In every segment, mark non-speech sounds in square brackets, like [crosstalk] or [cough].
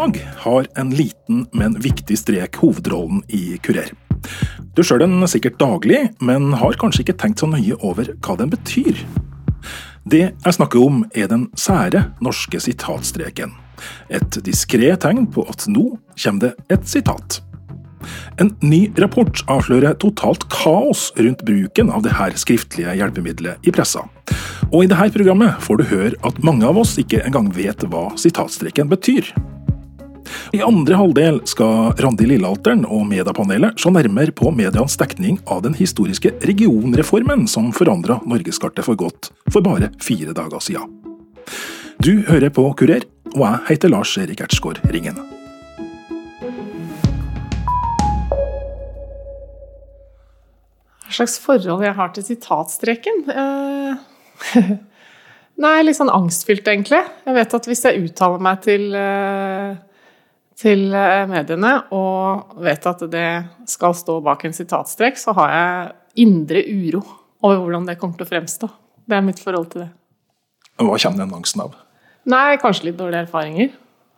dag har en liten, men viktig strek hovedrollen i Kurer. Du ser den sikkert daglig, men har kanskje ikke tenkt så nøye over hva den betyr. Det jeg snakker om, er den sære norske sitatstreken. Et diskré tegn på at nå kommer det et sitat. En ny rapport avslører totalt kaos rundt bruken av dette skriftlige hjelpemiddelet i pressa. Og i dette programmet får du høre at mange av oss ikke engang vet hva sitatstreken betyr. I andre halvdel skal Randi Lillealteren og Mediepanelet se nærmere på medienes dekning av den historiske regionreformen som forandra norgeskartet for godt for bare fire dager siden. Du hører på Kurer, og jeg heter Lars Erik Ertsgaard Ringen. Hva slags forhold jeg har til sitatstreken? Eh, [laughs] nei, litt sånn angstfylt, egentlig. Jeg vet at hvis jeg uttaler meg til, eh, til eh, mediene og vet at det skal stå bak en sitatstrek, så har jeg indre uro over hvordan det kommer til å fremstå. Det er mitt forhold til det. Hva kommer den angsten av? Nei, kanskje litt dårlige erfaringer.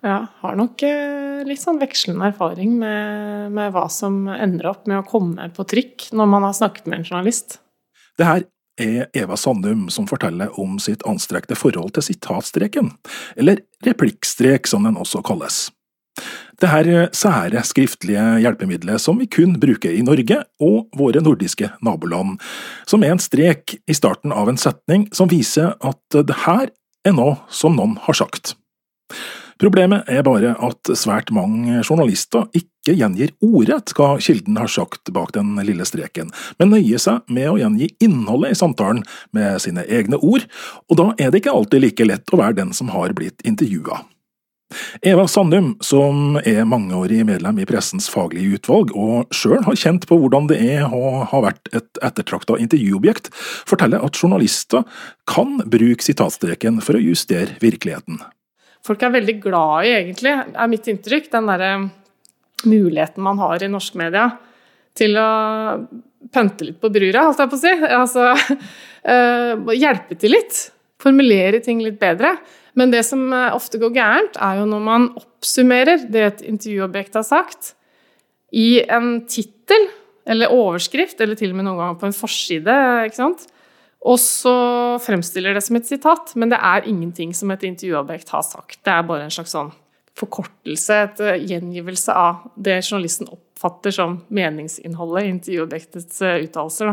Ja, har nok eh, litt sånn vekslende erfaring med, med, hva som ender opp med å komme på trykk når man har snakket med en journalist. Det her er Eva Sandum som forteller om sitt anstrekte forhold til sitatstreken, eller replikkstrek som den også kalles. Det her sære skriftlige hjelpemiddelet som vi kun bruker i Norge og våre nordiske naboland, som er en strek i starten av en setning som viser at det her er noe som noen har sagt. Problemet er bare at svært mange journalister ikke gjengir ordrett hva kilden har sagt bak den lille streken, men nøyer seg med å gjengi innholdet i samtalen med sine egne ord, og da er det ikke alltid like lett å være den som har blitt intervjua. Eva Sandum, som er mangeårig medlem i pressens faglige utvalg, og sjøl har kjent på hvordan det er å ha vært et ettertrakta intervjuobjekt, forteller at journalister kan bruke sitatstreken for å justere virkeligheten folk er veldig glad i, egentlig, er mitt inntrykk, den derre muligheten man har i norsk media til å pønte litt på brura, holdt jeg på å si. Altså uh, [laughs] hjelpe til litt. Formulere ting litt bedre. Men det som eh, ofte går gærent, er jo når man oppsummerer det et intervjuobjekt har sagt, i en tittel eller overskrift, eller til og med noen ganger på en forside. ikke sant? Og så fremstiller det som et sitat, men det er ingenting som et intervjuobjekt har sagt. Det er bare en slags sånn forkortelse, et eh, gjengivelse av det journalisten oppfatter som meningsinnholdet i intervjuobjektets eh, uttalelser.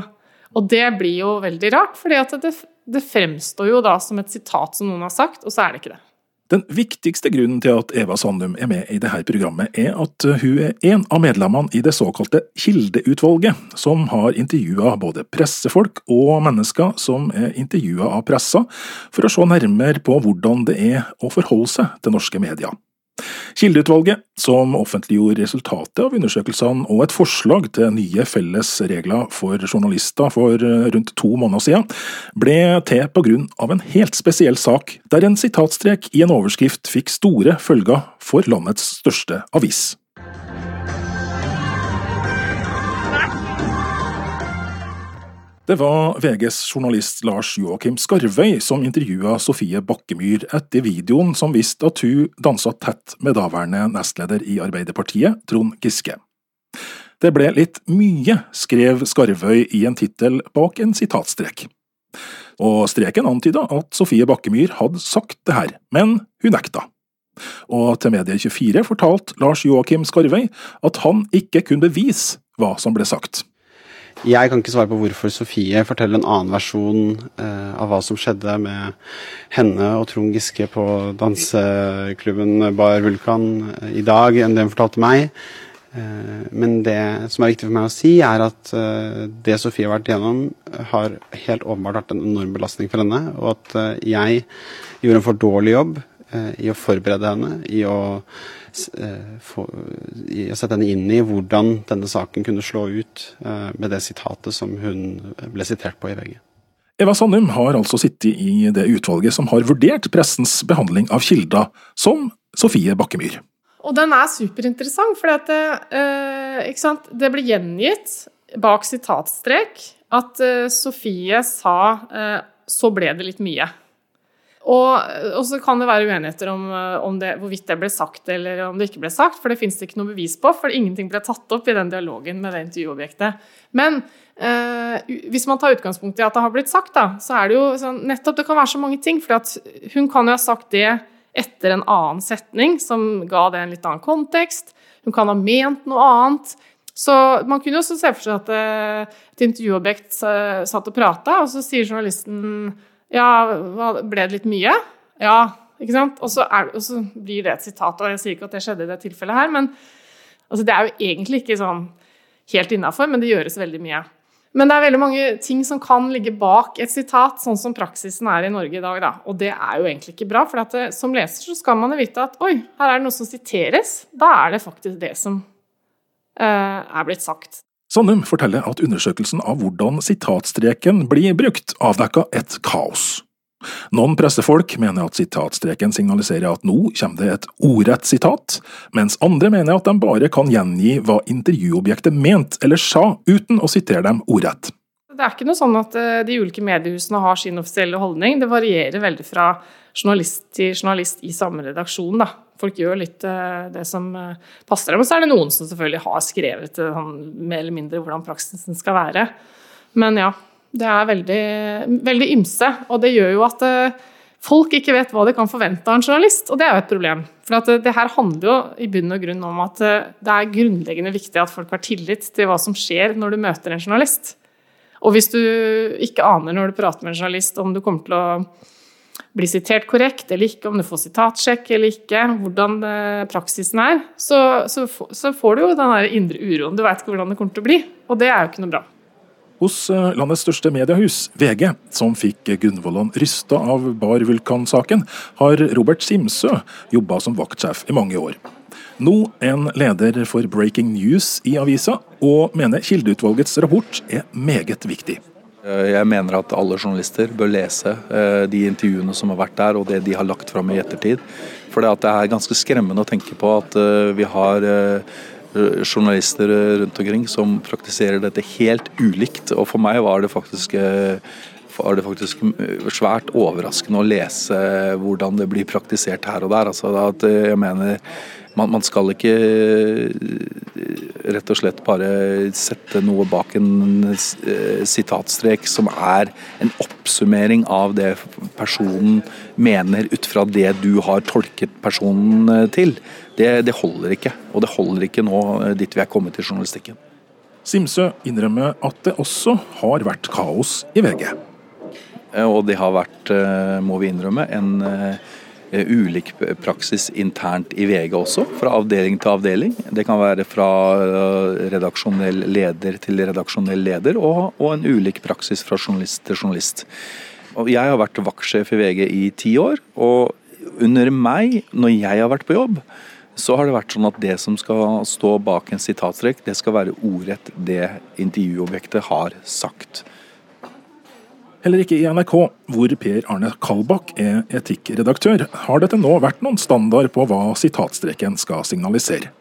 Og det blir jo veldig rart, for det, det fremstår jo da som et sitat som noen har sagt, og så er det ikke det. Den viktigste grunnen til at Eva Sandum er med i dette programmet, er at hun er en av medlemmene i det såkalte Kildeutvalget, som har intervjua både pressefolk og mennesker som er intervjua av pressa, for å se nærmere på hvordan det er å forholde seg til norske medier. Kildeutvalget, som offentliggjorde resultatet av undersøkelsene og et forslag til nye felles regler for journalister for eh, rundt to måneder siden, ble til på grunn av en helt spesiell sak, der en sitatstrek i en overskrift fikk store følger for landets største avis. Det var VGs journalist Lars Joakim Skarvøy som intervjua Sofie Bakkemyr etter videoen som viste at hun dansa tett med daværende nestleder i Arbeiderpartiet, Trond Giske. Det ble litt mye, skrev Skarvøy i en tittel bak en sitatstrek. Og streken antyda at Sofie Bakkemyr hadde sagt det her, men hun nekta. Og til Medie24 fortalte Lars Joakim Skarvøy at han ikke kunne bevise hva som ble sagt. Jeg kan ikke svare på hvorfor Sofie forteller en annen versjon eh, av hva som skjedde med henne og Trond Giske på danseklubben Bar Vulkan eh, i dag, enn det hun fortalte meg. Eh, men det som er viktig for meg å si, er at eh, det Sofie har vært igjennom, har helt åpenbart vært en enorm belastning for henne, og at eh, jeg gjorde en for dårlig jobb eh, i å forberede henne, i å Eh, å sette henne inn i hvordan denne saken kunne slå ut eh, med det sitatet som hun ble sitert på i VG. Eva Sandum har altså sittet i det utvalget som har vurdert pressens behandling av kilder, som Sofie Bakkemyr. Og den er superinteressant, for det, eh, det ble gjengitt bak sitatstrek at eh, Sofie sa eh, 'så ble det litt mye'. Og, og, så kan det være uenigheter om, om det, hvorvidt det ble sagt eller om det ikke ble sagt, for det fins det ikke noe bevis på, for ingenting ble tatt opp i den dialogen med det intervjuobjektet. Men eh, hvis man tar utgangspunkt i at det har blitt sagt, da, så er det jo sånn nettopp Det kan være så mange ting, for hun kan jo ha sagt det etter en annen setning som ga det en litt annen kontekst. Hun kan ha ment noe annet. Så man kunne også se for seg at eh, et intervjuobjekt satt og prata, og så sier journalisten ja, ble det litt mye? Ja, ikke sant? Og så, er, og så, blir det et sitat, og jeg sier ikke at det skjedde i det tilfellet her, men altså, det er jo egentlig ikke sånn helt innafor, men det gjøres veldig mye. Men det er veldig mange ting som kan ligge bak et sitat, sånn som praksisen er i Norge i dag. Da. Og det er jo egentlig ikke bra, for det, eh, som leser så skal man jo vite at oi, her er det noe som siteres. Da er det faktisk det som uh, er blitt sagt. Sandum forteller at undersøkelsen av hvordan sitatstreken blir brukt, avdekka et kaos. Noen pressefolk mener at sitatstreken signaliserer at nå kommer det et ordrett sitat, mens andre mener at de bare kan gjengi hva intervjuobjektet mente eller sa, uten å sitere dem ordrett. Det er ikke noe sånn at eh, de ulike mediehusene har sin offisielle holdning. Det varierer veldig fra journalist til journalist i samme redaksjon. Da. Folk gjør litt uh, det som uh, passer dem. Og så er det noen som selvfølgelig har skrevet sånn, mer eller mindre hvordan praksisen skal være. Men ja, det er veldig, veldig ymse. Og det gjør jo at folk ikke vet hva de kan forvente av en journalist, og det er jo et problem. For det her handler jo i bunn og grunn om at det er grunnleggende viktig at folk har tillit til hva som skjer når du møter en journalist. Og hvis du ikke aner når du prater med en journalist om du kommer til å bli sitert korrekt eller ikke, om du får sitatsjekk eller ikke, hvordan eh, praksisen er, så, så, så får du jo den indre uroen. Du veit ikke hvordan det kommer til å bli, og det er jo ikke noe bra. Hos eh, landets største mediehus, VG, som fikk Gunvollan rysta av Bar-vulkansaken, har Robert Simsø jobba som vaktsjef i mange år. Nå en leder for Breaking News i avisa, og mener kildeutvalgets rapport er meget viktig. Eh, jeg mener at alle journalister bør lese eh, de intervjuene som har vært der, og det de har lagt fram i ettertid. For det er ganske skremmende å tenke på at eh, vi har journalister rundt omkring som praktiserer dette helt ulikt. Og for meg var det faktisk var det faktisk svært overraskende å lese hvordan det blir praktisert her og der. Altså at jeg mener man, man, skal ikke rett og slett bare sette noe bak en eh, sitatstrek som er en oppsummering av det personen mener ut fra det du har tolket personen eh, til. Det, det holder ikke. Og det holder ikke nå eh, dit vi er kommet i journalistikken. Simsø innrømmer at det også har vært kaos i VG. Og det har vært, må vi innrømme, en Eh, ulik praksis internt i VG også, fra avdeling til avdeling. Det kan være fra eh, redaksjonell leder til redaksjonell leder, og, og en ulik praksis fra journalist til journalist. Jeg har vært vaktsjef i VG i ti år, og under meg, når jeg har vært på jobb, så har det vært sånn at det som skal stå bak en sitatstrek, det skal være ordrett det intervjuobjektet har sagt. Heller ikke i NRK, hvor Per Arne Kalbakk er etikkredaktør, har dette nå vært noen standard på hva sitatstreken skal signalisere.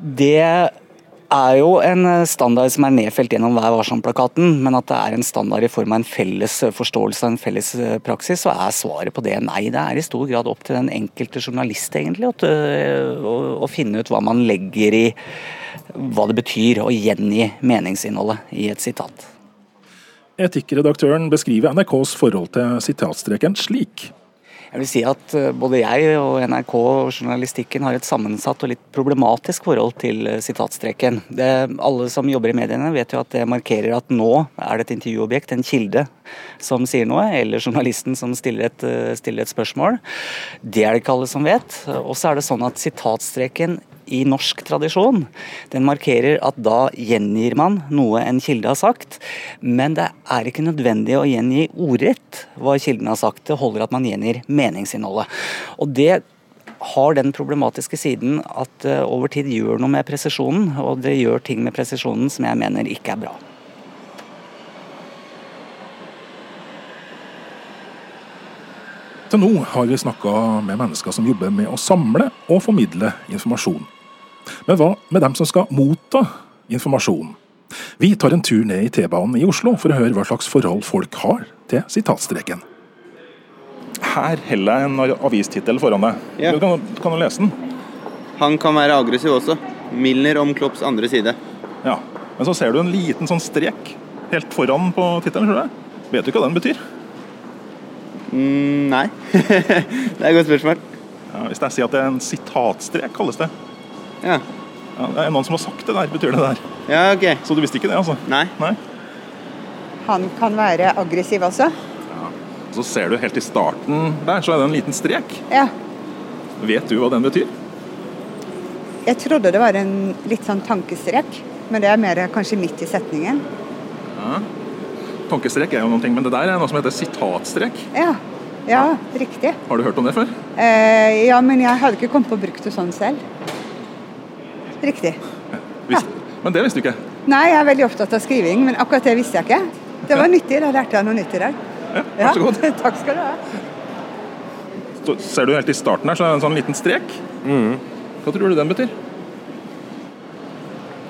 Det er jo en standard som er nedfelt gjennom Vær varsom-plakaten, men at det er en standard i form av en felles forståelse av en felles praksis, så er svaret på det nei. Det er i stor grad opp til den enkelte journalist egentlig å, å finne ut hva man legger i hva det betyr å gjengi meningsinnholdet i et sitat. Etikkredaktøren beskriver NRKs forhold til sitatstreken slik. Jeg vil si at eh, både jeg og NRK og journalistikken har et sammensatt og litt problematisk forhold til eh, sitatstreken. Det, alle som jobber i mediene vet jo at det markerer at nå er det et intervjuobjekt, en kilde, som sier noe, eller journalisten som stiller et, eh, stiller et spørsmål. Det er det ikke alle som vet. Og så er det sånn at sitatstreken i norsk tradisjon. Den markerer at da gjengir man noe en kilde har sagt, men det er ikke nødvendig å gjengi ordrett hva kilden har sagt. Det holder at man gjengir meningsinnholdet. Og det har den problematiske siden at det over tid gjør noe med presisjonen, og det gjør ting med presisjonen som jeg mener ikke er bra. Til nå har vi snakka med mennesker som jobber med å samle og formidle informasjon. Men hva med dem som skal motta informasjon? Vi tar en tur ned i T-banen i Oslo for å høre hva slags forhold folk har til sitatstreken. Her heller jeg en avistittel foran deg. Ja. Du kan, kan du lese den? Han kan være aggressiv også. Milner om Klopps andre side. Ja. Men så ser du en liten sånn strek helt foran på tittelen. Vet du hva den betyr? Mm, nei. [laughs] det er et godt spørsmål. Ja, hvis jeg sier at det er en sitatstrek, kalles det. Ja. Ja, det er noen som har sagt det der, betyr det der. ja, ok. Så du visste ikke det, altså? Nei. Nei? Han kan være aggressiv også. Så ser du helt i starten der, så er det en liten strek. Ja. Vet du hva den betyr? Jeg trodde det var en litt sånn tankestrek, men det er mer kanskje midt i setningen. Ja. Tankestrek er jo noe, men det der er noe som heter sitatstrek. Ja, ja riktig. Har du hørt om det før? Eh, ja, men jeg hadde ikke kommet på å bruke det sånn selv. Riktig. Ja. Men det visste du ikke. Nei, jeg er veldig opptatt av skriving, men akkurat det visste jeg ikke. Det var nyttig, da lærte jeg noe nytt i dag. Ja, vær så god. [laughs] Takk skal du ha. Så ser du helt i starten her, så er det en sånn liten strek. Hva tror du den betyr?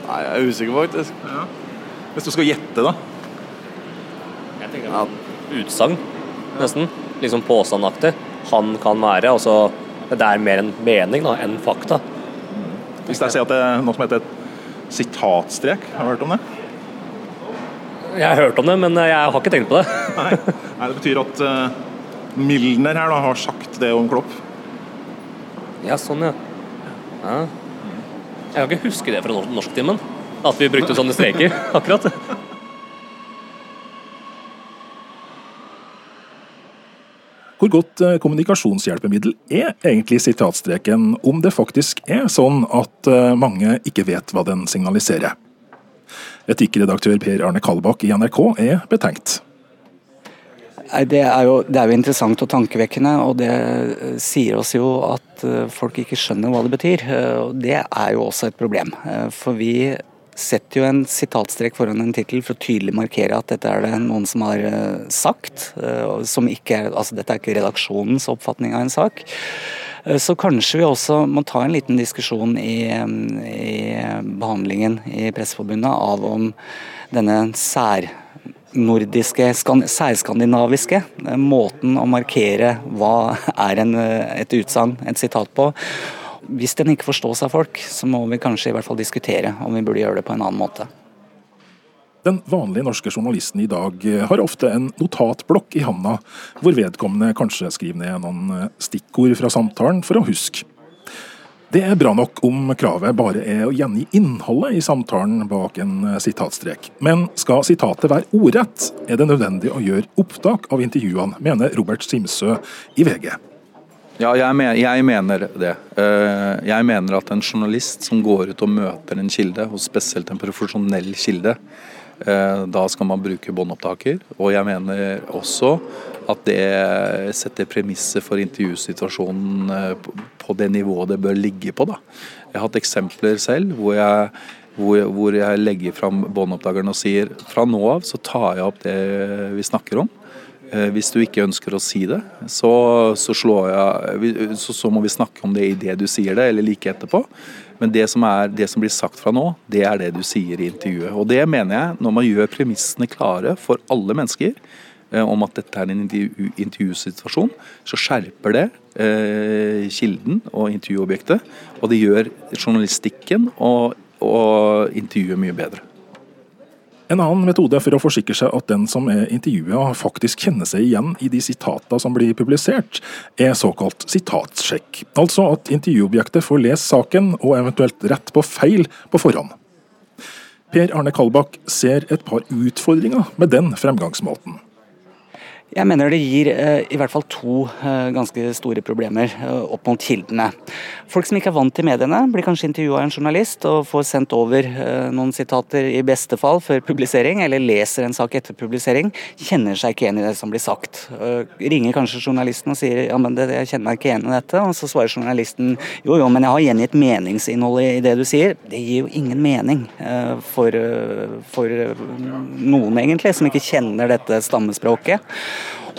Nei, jeg er usikker faktisk. Hvis du skal gjette, da. Jeg tenker ja, Utsagn, nesten. Liksom påstandaktig. Han kan være. Altså, Det er mer en mening da, enn fakta. Hvis jeg sier at det er noe som heter et sitatstrek, har du hørt om det? Jeg har hørt om det, men jeg har ikke tenkt på det. [laughs] Nei, Nei det betyr at uh, Milner her da har sagt det om Klopp. Ja, sånn, ja. ja. Jeg kan ikke huske det fra norsktimen. At vi brukte sånne streker, [laughs] akkurat. Hvor godt eh, kommunikasjonshjelpemiddel er egentlig sitatstreken, om det faktisk er sånn at eh, mange ikke vet hva den signaliserer? Etikkredaktør Per Arne Kalbakk i NRK er betenkt. Det er, jo, det er jo interessant og tankevekkende, og det eh, sier oss jo at folk ikke skjønner hva det betyr. Det er jo også et problem. For vi setter jo en sitatstrek foran en tittel for å tydelig markere at dette er det noen som har eh, sagt. eh, Som ikke er, altså Dette er ikke redaksjonens oppfatning av en sak. Eh, Så kanskje vi også må ta en liten diskusjon i, i behandlingen i Presseforbundet av om denne sær nordiske, skan- særskandinaviske måten å markere hva er en, et utsagn, et sitat på. Hvis den ikke forstås av folk, så må vi kanskje i hvert fall diskutere om vi burde gjøre det på en annen måte. Den vanlige norske journalisten i dag eh, har ofte en notatblokk i handa, hvor vedkommende kanskje skriver ned noen eh, stikkord fra samtalen for å huske. Det er bra nok om kravet bare er å gjengi innholdet i samtalen bak en eh, sitatstrek. Men skal sitatet være ordrett, er det nødvendig å gjøre opptak av intervjuene, mener Robert Simsø i VG. Ja, jeg, men, jeg mener det. Eh, Jeg mener at en journalist som går ut og møter en kilde, og spesielt en profesjonell kilde, eh, da skal man bruke båndopptaker. Og jeg mener også at det setter premisser for intervjusituasjonen eh, på- det nivået det bør ligge på. Da. Jeg har hatt eksempler selv hvor, jeg- hvor jeg legger fram båndopptakeren og sier fra nå av så tar jeg opp det vi snakker om. Eh, Hvis du ikke ønsker å si det, så, så, jeg, så, så må vi snakke om det i det du sier det, eller like etterpå. Men det som, er, det som blir sagt fra nå, det er det du sier i intervjuet. Og det mener jeg, når man gjør premissene klare for alle mennesker, eh, om at dette er en intervju, intervjusituasjon, så skjerper det eh, kilden og intervjuobjektet. Og det gjør journalistikken og, og intervjuet mye bedre. En annen metode for å forsikre seg at den som er intervjua faktisk kjenner seg igjen i de sitata som blir publisert, er såkalt sitatsjekk. Altså at intervjuobjektet får lese saken og eventuelt rett på feil på forhånd. Per Arne Kalbakk ser et par utfordringer med den fremgangsmåten. Jeg mener det gir eh, i hvert fall to eh, ganske store problemer eh, opp mot kildene. Folk som ikke er vant til mediene, blir kanskje intervjua av en journalist og får sendt over noen sitater i beste fall før publisering, eller leser en sak etter publisering, kjenner seg ikke igjen i det som blir sagt. Ringer kanskje journalisten og sier ja, men det, jeg kjenner meg ikke igjen i dette, og så svarer journalisten jo jo, men jeg har gjengitt meningsinnholdet i det du sier. Det gir jo ingen mening for, for noen egentlig, som ikke kjenner dette stammespråket.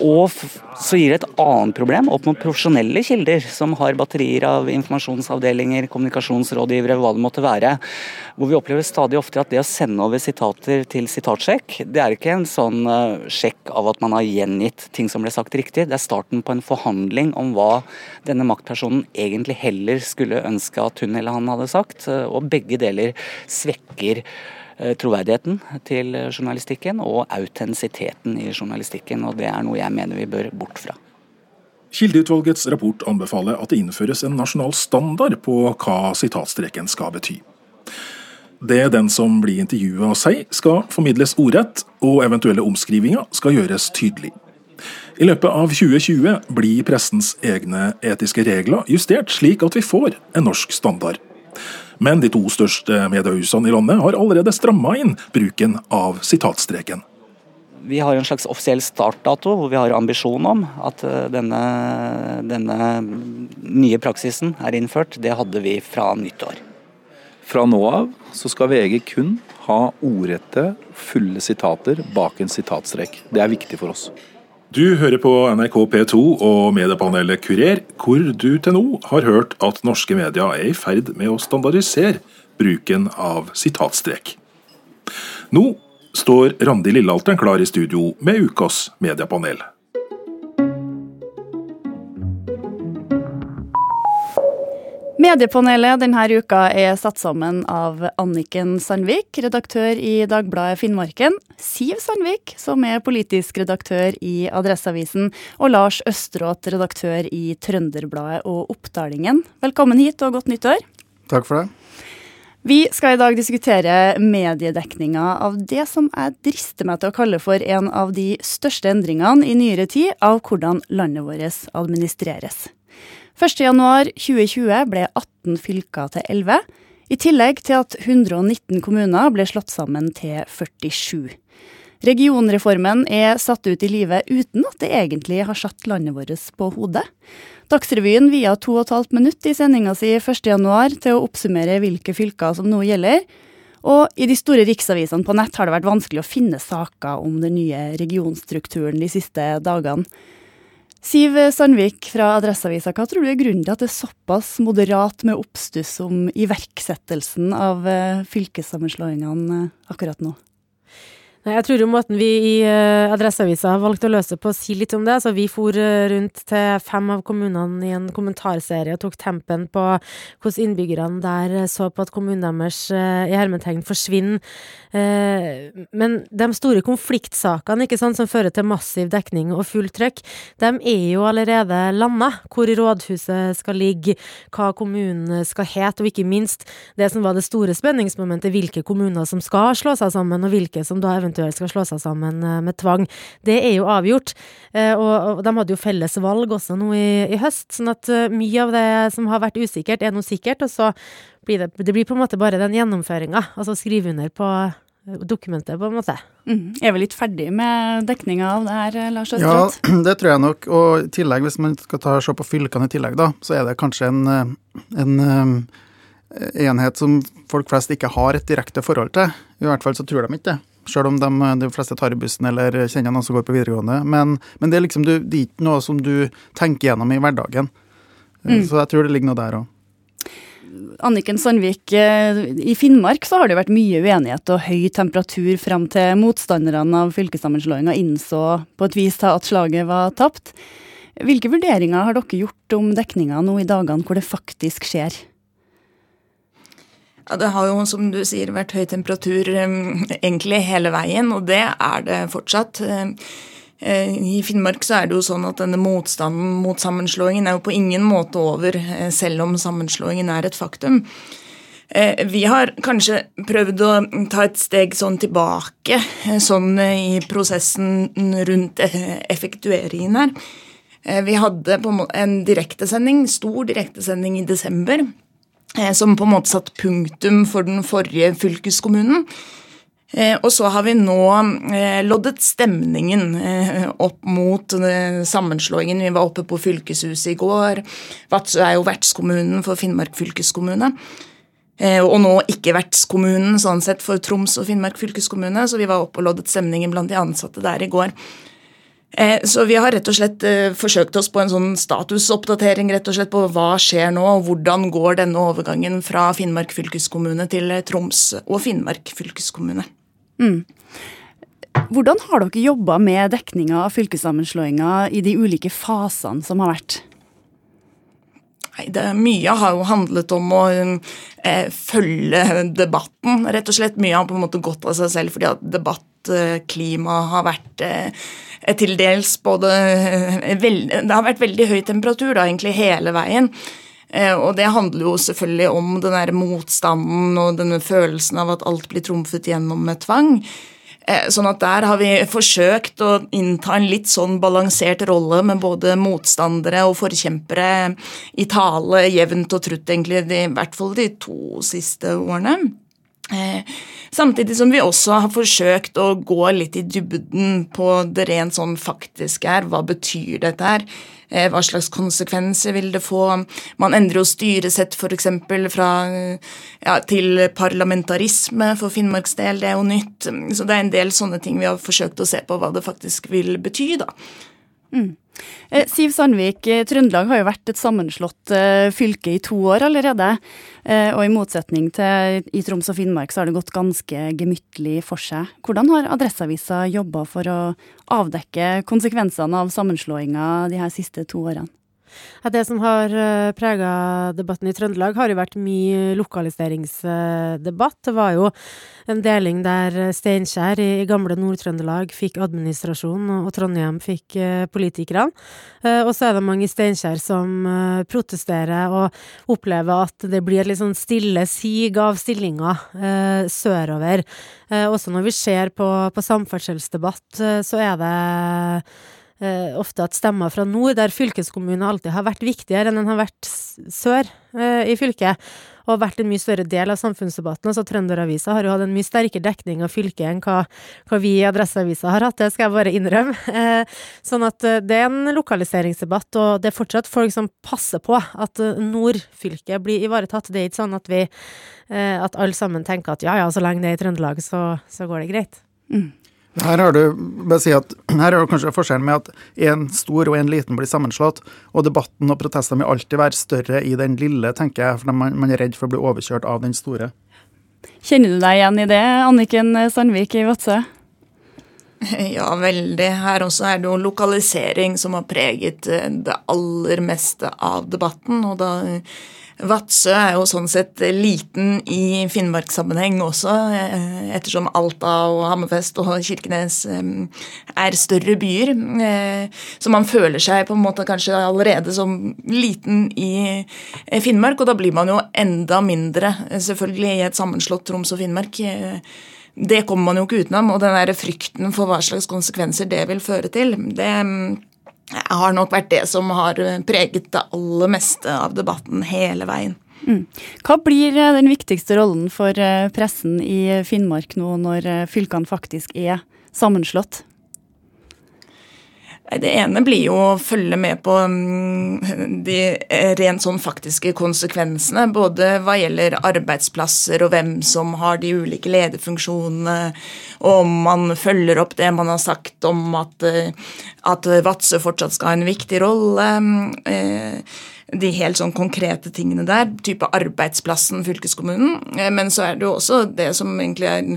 Og så gir det et annet problem opp mot profesjonelle kilder, som har batterier av informasjonsavdelinger, kommunikasjonsrådgivere, hva det måtte være. Hvor vi opplever stadig oftere at det å sende over sitater til sitatsjekk, det er ikke en sånn uh, sjekk av at man har gjengitt ting som ble sagt riktig. Det er starten på en forhandling om hva denne maktpersonen egentlig heller skulle ønske at hun eller han hadde sagt. Uh, og begge deler svekker Eh, troverdigheten til journalistikken og autentisiteten i journalistikken. og Det er noe jeg mener vi bør bort fra. Kildeutvalgets rapport anbefaler at det innføres en nasjonal standard på hva sitatstreken skal bety. Det den som blir intervjua sier, skal formidles ordrett, og eventuelle omskrivinger skal gjøres tydelig. I løpet av 2020 blir pressens egne etiske regler justert slik at vi får en norsk standard. Men de to største mediehusene i landet har allerede stramma inn bruken av sitatstreken. Vi har en slags offisiell startdato hvor vi har ambisjon om at eh, denne, denne nye praksisen er innført. Det hadde vi fra nyttår. Fra nå av så skal VG kun ha ordrette, fulle sitater bak en sitatstrek. Det er viktig for oss. Du hører på NRK P2 og mediepanelet Kurer, hvor du til nå har hørt at norske media er i ferd med å standardisere bruken av sitatstrek. Nå står Randi Lillealteren klar i studio med ukas mediepanel. Mediepanelet denne uka er satt sammen av Anniken Sandvik, redaktør i Dagbladet Finnmarken, Siv Sandvik, som er politisk redaktør i Adresseavisen, og Lars Østeråt, redaktør i Trønderbladet og Oppdalingen. Velkommen hit og godt nyttår. Takk for det. Vi skal i dag diskutere mediedekninga av det som jeg drister meg til å kalle for en av de største endringene i nyere tid av hvordan landet vårt administreres. 1.1.2020 ble 18 fylker til 11, i tillegg til at 119 kommuner ble slått sammen til 47. Regionreformen er satt ut i livet uten at det egentlig har satt landet vårt på hodet. Dagsrevyen via to og et halvt minutt i sendinga si 1.1 til å oppsummere hvilke fylker som nå gjelder. Og i de store riksavisene på nett har det vært vanskelig å finne saker om den nye regionstrukturen de siste dagene. Siv Sandvik fra Adresseavisa, hva tror du er grunnen til at det er såpass moderat med oppstuss om iverksettelsen av eh, fylkessammenslåingene eh, akkurat nå? Jeg tror jo måten vi i uh, Adresseavisa har valgt å løse på si litt om det. Så vi for uh, rundt til fem av kommunene i en kommentarserie og tok tempen på hvordan innbyggerne der uh, så på at kommunen deres i hermetegn forsvinner. men de store konfliktsakene ikke sant, som fører til massiv dekning og fullt trøkk, de er jo allerede landa. Hvor rådhuset skal ligge, hva kommunen skal hete, og ikke minst det som var det store spenningsmomentet, hvilke kommuner som skal slå seg sammen, og hvilke som da eventuelt eventuelt skal slå seg sammen eh, med tvang. Det er jo avgjort. Eh, og, de hadde jo felles valg også nå i, i høst, sånn at eh, mye av det som har vært usikkert, er nå sikkert. Og så blir det, det blir på en måte bare den gjennomføringa, altså skrive under på dokumentet, på en måte. Mm. Er vi litt ferdig med dekninga av det her, Lars Østrått? Ja, [clears throat] det tror jeg nok. Og i tillegg, hvis man skal ta, se på fylkene i tillegg, da, så er det kanskje en, en enhet som folk flest ikke har et direkte forhold til. I hvert fall så tror de ikke det. Selv om de, de, fleste tar i bussen eller kjenner noen som går på videregående. Men, men det, er liksom, du, det er ikke noe som du tenker gjennom i hverdagen. Mm. Så jeg tror det ligger noe der òg. Anniken Sandvik, eh, i Finnmark så har det vært mye uenighet og høy temperatur fram til motstanderne av fylkessammenslåinga innså på et vis at slaget var tapt. Hvilke vurderinger har dere gjort om dekninga nå i dagene hvor det faktisk skjer? Ja, Det har jo, som du sier, vært høy temperatur egentlig hele veien, og det er det fortsatt. Uh, I Finnmark så er det jo sånn at denne motstanden mot sammenslåingen er jo på ingen måte over, uh, selv om sammenslåingen er et faktum. Uh, vi har kanskje prøvd å ta et steg sånn tilbake sånn i prosessen rundt effektueringen her. Vi hadde en direktesending, stor direktesending i desember Eh, som på en måte satt punktum for den forrige fylkeskommunen. Eh, og så har vi nå eh, loddet stemningen opp mot sammenslåingen. Vi var oppe på fylkeshuset i går. Vadsø er jo vertskommunen for Finnmark fylkeskommune. Og nå ikke vertskommunen sånn sett for Troms og Finnmark fylkeskommune, så vi var oppe og loddet stemningen blant de ansatte der i går. Eh, så vi har rett og slett eh, forsøkt oss på en sånn statusoppdatering rett og slett på hva skjer nå, og hvordan går denne overgangen fra Finnmark fylkeskommune til Troms og Finnmark fylkeskommune. Mm. Hvordan har dere jobba med dekninga av fylkessammenslåinga i de ulike fasene som har vært? Nei, det, Mye har jo handlet om å eh, følge debatten, rett og slett. Mye har på en måte gått av seg selv fordi at debattklimaet har vært eh, til dels både eh, veld, Det har vært veldig høy temperatur da, egentlig hele veien. Eh, og det handler jo selvfølgelig om den der motstanden og denne følelsen av at alt blir trumfet gjennom med tvang. Eh, sånn at der har vi forsøkt å innta en litt sånn balansert rolle med både motstandere og forkjempere i tale jevnt og trutt, egentlig, i hvert fall de to siste årene. Eh, samtidig som vi også har forsøkt å gå litt i dybden på det rent sånn faktiske her. Hva betyr dette her? Eh, hva slags konsekvenser vil det få? Man endrer jo styresett f.eks. fra ja, til parlamentarisme for Finnmarks del, det er jo nytt. Så det er en del sånne ting vi har forsøkt å se på hva det faktisk vil bety, da. Mm. Eh, Siv Sandvik, eh, Trøndelag har jo vært et sammenslått eh, fylke i to år allerede. Og i motsetning til i Troms og Finnmark så har det gått ganske gemyttlig for seg. Hvordan har Adresseavisa jobba for å avdekke konsekvensene av sammenslåinga de her siste to årene? Det som har uh, prega debatten i Trøndelag, har jo vært mye lokaliseringsdebatt. Det var jo en deling der Steinkjer i, gamle Nord-Trøndelag fikk administrasjon, og Trondheim fikk uh, politikerne. Uh, og så er det mange i Steinkjer som protesterer og opplever at det blir et litt sånn stille sig av stillinger sørover. også når vi ser på, på samferdselsdebatt, så er det eh, ofte at stemmer fra nord, der fylkeskommunen alltid har vært viktigere enn den har vært sør eh, i fylket, og vært en mye større del av samfunnsdebatten. Altså Trønderavisa har jo hatt en mye sterkere dekning av fylket enn hva, hva vi i Adresseavisa har hatt, det skal jeg bare innrømme. [laughs] Eh, sånn at eh, det er en lokaliseringsdebatt, og det er fortsatt folk som passer på at eh, nordfylket blir ivaretatt. Det er ikke sånn at vi eh, at alle sammen tenker at ja ja, så lenge det er i Trøndelag, så, så går det greit. Mm. Her har du bare si at [clears throat] her er det kanskje forskjellen med at en stor og en liten blir sammenslått. Og debatten og protestene vil alltid være større i den lille, tenker jeg, for man, man er redd for å bli overkjørt av den store. Kjenner du deg igjen i det, Anniken Sandvik i Vadsø? [laughs] Ja, veldig. Her også er det jo lokalisering som har preget eh, det aller meste av debatten. Og da Vadsø er jo sånn sett liten i Finnmarkssammenheng også, eh, ettersom Alta og Hammerfest og Kirkenes eh, er større byer. Eh, så man føler seg på en måte kanskje allerede som liten i Finnmark, og da blir man jo enda mindre, selvfølgelig, i et sammenslått Troms og Finnmark. Det kommer man jo ikke utenom, og den der frykten for hva slags konsekvenser det vil føre til, det har nok vært det som har preget det aller meste av debatten hele veien. Mm. Hva blir eh, den viktigste rollen for eh, pressen i Finnmark nå når eh, fylkene faktisk er sammenslått? Det ene blir jo å følge med på mm, de rent sånn faktiske konsekvensene. Både hva gjelder arbeidsplasser og hvem som har de ulike lederfunksjonene, og om man følger opp det man har sagt om at, eh, at Vadsø fortsatt skal ha en viktig rolle. Eh, de helt sånn konkrete tingene der, type arbeidsplassen, fylkeskommunen. Eh, men så er det jo også det som egentlig er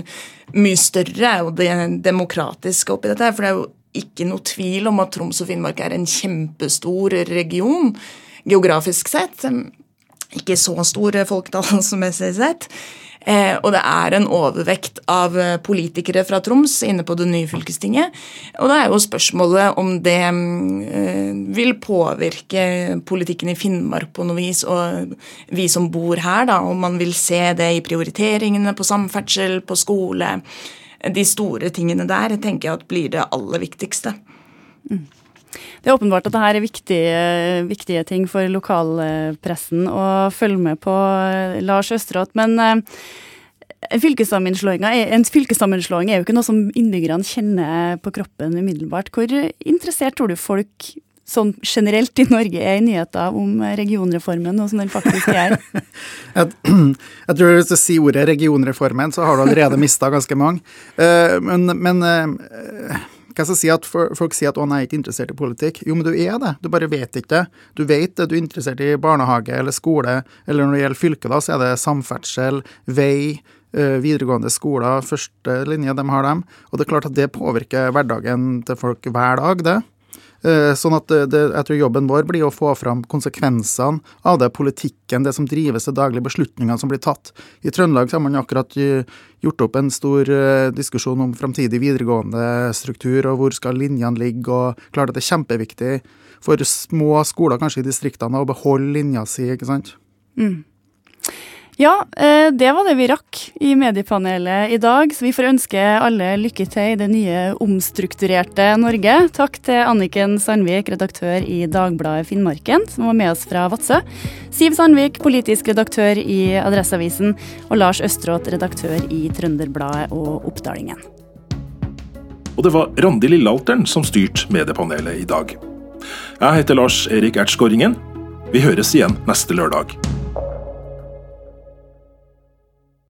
mye større, er jo det demokratiske oppi dette. For det er jo ikke noe tvil om at Troms og Finnmark er en kjempestor region geografisk sett. Ikke så stor folketallsmessig [laughs] sett. Eh, og det er en overvekt av politikere fra Troms inne på det nye fylkestinget. Og det er jo spørsmålet om det eh, vil påvirke politikken i Finnmark på noe vis, og vi som bor her, da, om man vil se det i prioriteringene på samferdsel, på skole de store tingene der tenker jeg at blir det aller viktigste. Det er åpenbart at dette er viktige, viktige ting for lokalpressen å følge med på, Lars Østeråt. Men eh, en fylkessammenslåing er jo ikke noe som innbyggerne kjenner på kroppen umiddelbart. Hvor interessert tror du folk sånn generelt i Norge er i nyheter om regionreformen, og som den faktisk er? [laughs] jeg, tror Hvis du sier ordet regionreformen, så har du allerede mista ganske mange. Uh, men, men uh, hva skal jeg si at Folk sier at 'å, nei, jeg er ikke interessert i politikk'. Jo, men du er det. Du bare vet ikke det. Du vet det. Du er interessert i barnehage eller skole, eller når det gjelder fylke, da, så er det samferdsel, vei, eh, videregående skoler, første linje, de har dem. Og det er klart at det påvirker hverdagen til folk hver dag, det. Eh, sånn at det, jeg tror jobben vår blir å få fram konsekvensene av det, politikken, det som drives, de daglige beslutningene som blir tatt. I Trøndelag har man akkurat gjort opp en stor eh, diskusjon om framtidig videregående struktur, og hvor skal linjene ligge, og klart at det er kjempeviktig for små skoler kanskje i distriktene å beholde linja si, ikke sant. Mm. Ja, eh, det var det vi rakk i mediepanelet i dag. Så vi får ønske alle lykke til i det nye omstrukturerte Norge. Takk til Anniken Sandvik, redaktør i Dagbladet Finnmarken, som var med oss fra Vadsø. Siv Sandvik, politisk redaktør i Adresseavisen. Og Lars Østråt, redaktør i Trønderbladet og Oppdalingen. Og det var Randi Lillealteren som styrte mediepanelet i dag. Jeg heter Lars Erik Ertsgårringen. Vi høres igjen neste lørdag.